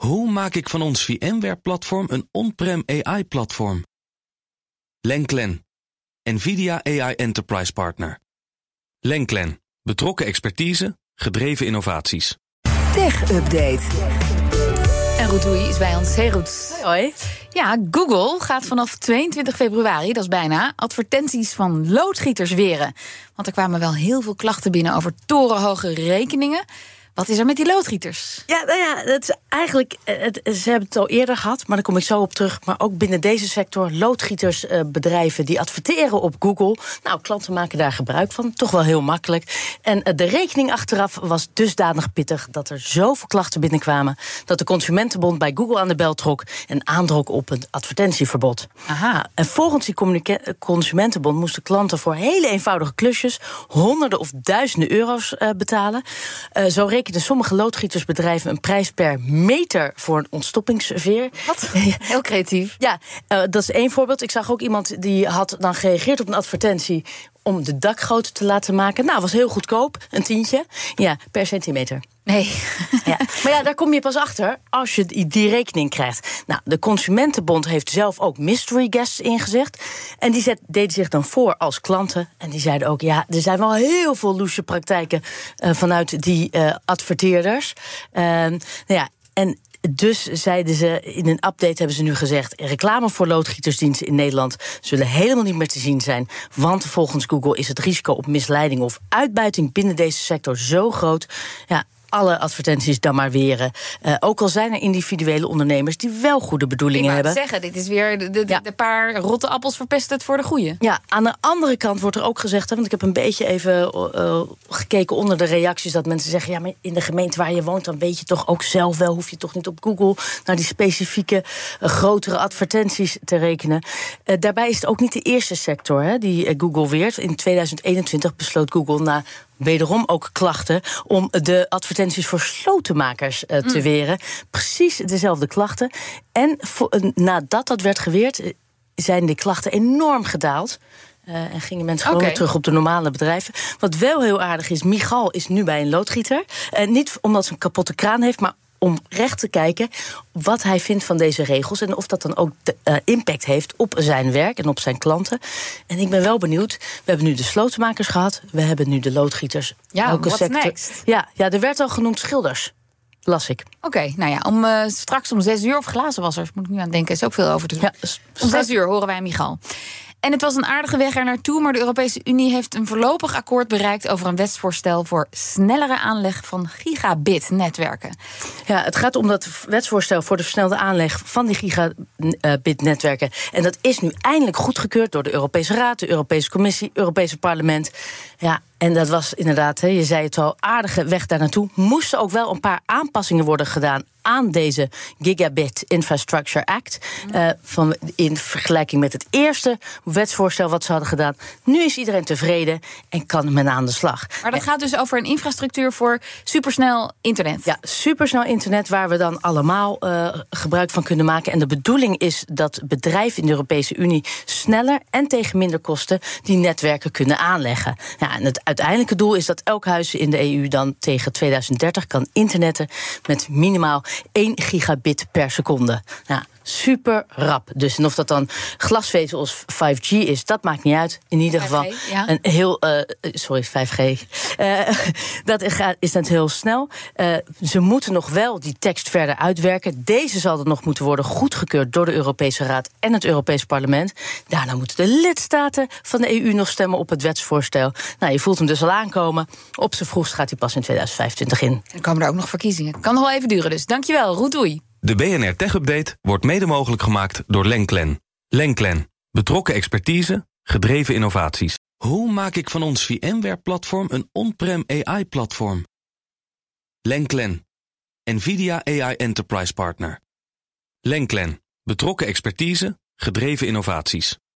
Hoe maak ik van ons VMware-platform een on-prem AI-platform? Lenklen, NVIDIA AI Enterprise Partner. Lenklen, betrokken expertise, gedreven innovaties. Tech Update. En Roetoei is bij ons. Hey Roet. Hoi. Ja, Google gaat vanaf 22 februari, dat is bijna, advertenties van loodgieters weren. Want er kwamen wel heel veel klachten binnen over torenhoge rekeningen. Wat is er met die loodgieters? Ja, nou ja, dat is eigenlijk. eh, Het, ze hebben het al eerder gehad, maar daar kom ik zo op terug. Maar ook binnen deze sector, loodgietersbedrijven die adverteren op Google. Nou, klanten maken daar gebruik van. Toch wel heel makkelijk. En eh, de rekening achteraf was dusdanig pittig dat er zoveel klachten binnenkwamen. dat de Consumentenbond bij Google aan de bel trok en aandrok op een advertentieverbod. Aha. En volgens die Consumentenbond moesten klanten voor hele eenvoudige klusjes honderden of duizenden euro's eh, betalen. Eh, zo rekenen sommige loodgietersbedrijven een prijs per meter voor een ontstoppingsveer. Wat? Heel creatief. Ja, eh, dat is één voorbeeld. Ik zag ook iemand die had dan gereageerd op een advertentie om de dak groter te laten maken. Nou, was heel goedkoop, een tientje. Ja, per centimeter. Nee. Ja. Maar ja, daar kom je pas achter als je die- rekening krijgt. Nou, de Consumentenbond heeft zelf ook mystery guests ingezegd. En die zet, deden zich dan voor als klanten. En die zeiden ook, ja, er zijn wel heel veel loesje praktijken... eh, vanuit die eh, adverteerders. Ehm, nou ja, en... Dus zeiden ze, in een update hebben ze nu gezegd... reclame voor loodgietersdiensten in Nederland zullen helemaal niet meer te zien zijn. Want volgens Google is het risico op misleiding of uitbuiting binnen deze sector zo groot. Ja, alle advertenties dan maar weren. Eh, ook al zijn er individuele ondernemers die wel goede Ik bedoelingen wou hebben. zeggen, dit is weer de, de, de- Ja. de paar rotte appels verpest het voor de goeie. Ja, aan de andere kant wordt er ook gezegd, hè, want ik heb een beetje even eh, gekeken onder de reacties, dat mensen zeggen, ja, maar in de gemeente waar je woont, dan weet je toch ook zelf wel, hoef je toch niet op Google naar die specifieke eh, grotere advertenties te rekenen. Daarbij is het ook niet de eerste sector hè, die Google weert. In 2021 besloot Google na wederom ook klachten om de advertenties voor slotenmakers eh, te weren. Precies dezelfde klachten. En vo- eh, nadat dat werd geweerd, eh, zijn de klachten enorm gedaald. En gingen mensen gewoon terug op de normale bedrijven. Wat wel heel aardig is, Michal is nu bij een loodgieter. Niet omdat ze een kapotte kraan heeft, maar om recht te kijken wat hij vindt van deze regels... en of dat dan ook de, eh, impact heeft op zijn werk en op zijn klanten. En ik ben wel benieuwd. We hebben nu de slotenmakers gehad. We hebben nu de loodgieters. Ja, what's next? Ja, ja, er werd al genoemd schilders. Las ik. Oké, nou ja, om, eh, straks om zes uur, of glazenwassers, moet ik nu aan denken, is ook veel over te doen. Ja, Om zes uur horen wij Michal. En het was een aardige weg er naartoe, maar de Europese Unie heeft een voorlopig akkoord bereikt over een wetsvoorstel voor snellere aanleg van gigabit-netwerken. Ja, het gaat om dat wetsvoorstel voor de versnelde aanleg van die gigabit-netwerken. En dat is nu eindelijk goedgekeurd door de Europese Raad, de Europese Commissie, Europese Parlement. Ja, en dat was inderdaad, hè, je zei het al, aardige weg daar naartoe. Moesten ook wel een paar aanpassingen worden gedaan aan deze Gigabit Infrastructure Act. eh, van, in vergelijking met het eerste wetsvoorstel wat ze hadden gedaan. Nu is iedereen tevreden en kan men aan de slag. Maar dat gaat dus over een infrastructuur voor supersnel internet. Ja, supersnel internet waar we dan allemaal eh, gebruik van kunnen maken. En de bedoeling is dat bedrijven in de Europese Unie sneller en tegen minder kosten die netwerken kunnen aanleggen. Ja, en het uiteindelijke doel is dat elk huis in de EU dan tegen 2030 kan internetten met minimaal 1 gigabit per seconde. Nou, super rap. Dus en of dat dan glasvezel of 5G is, dat maakt niet uit. In ieder 5G, geval ja. een heel, eh, sorry, 5G. Eh, dat is net heel snel. Eh, ze moeten nog wel die tekst verder uitwerken. Deze zal dan nog moeten worden goedgekeurd door de Europese Raad en het Europese Parlement. Daarna moeten de lidstaten van de EU nog stemmen op het wetsvoorstel. Nou, je voelt hem dus al aankomen. Op z'n vroegst gaat hij pas in 2025 in. Dan komen er ook nog verkiezingen. Kan nog wel even duren dus. Dankjewel, Roetoei. De BNR Tech Update wordt mede mogelijk gemaakt door Lenklen. Lenklen. Betrokken expertise, gedreven innovaties. Hoe maak ik van ons VMware-platform een on-prem AI-platform? Lenklen. NVIDIA AI Enterprise Partner. Lenklen. Betrokken expertise, gedreven innovaties.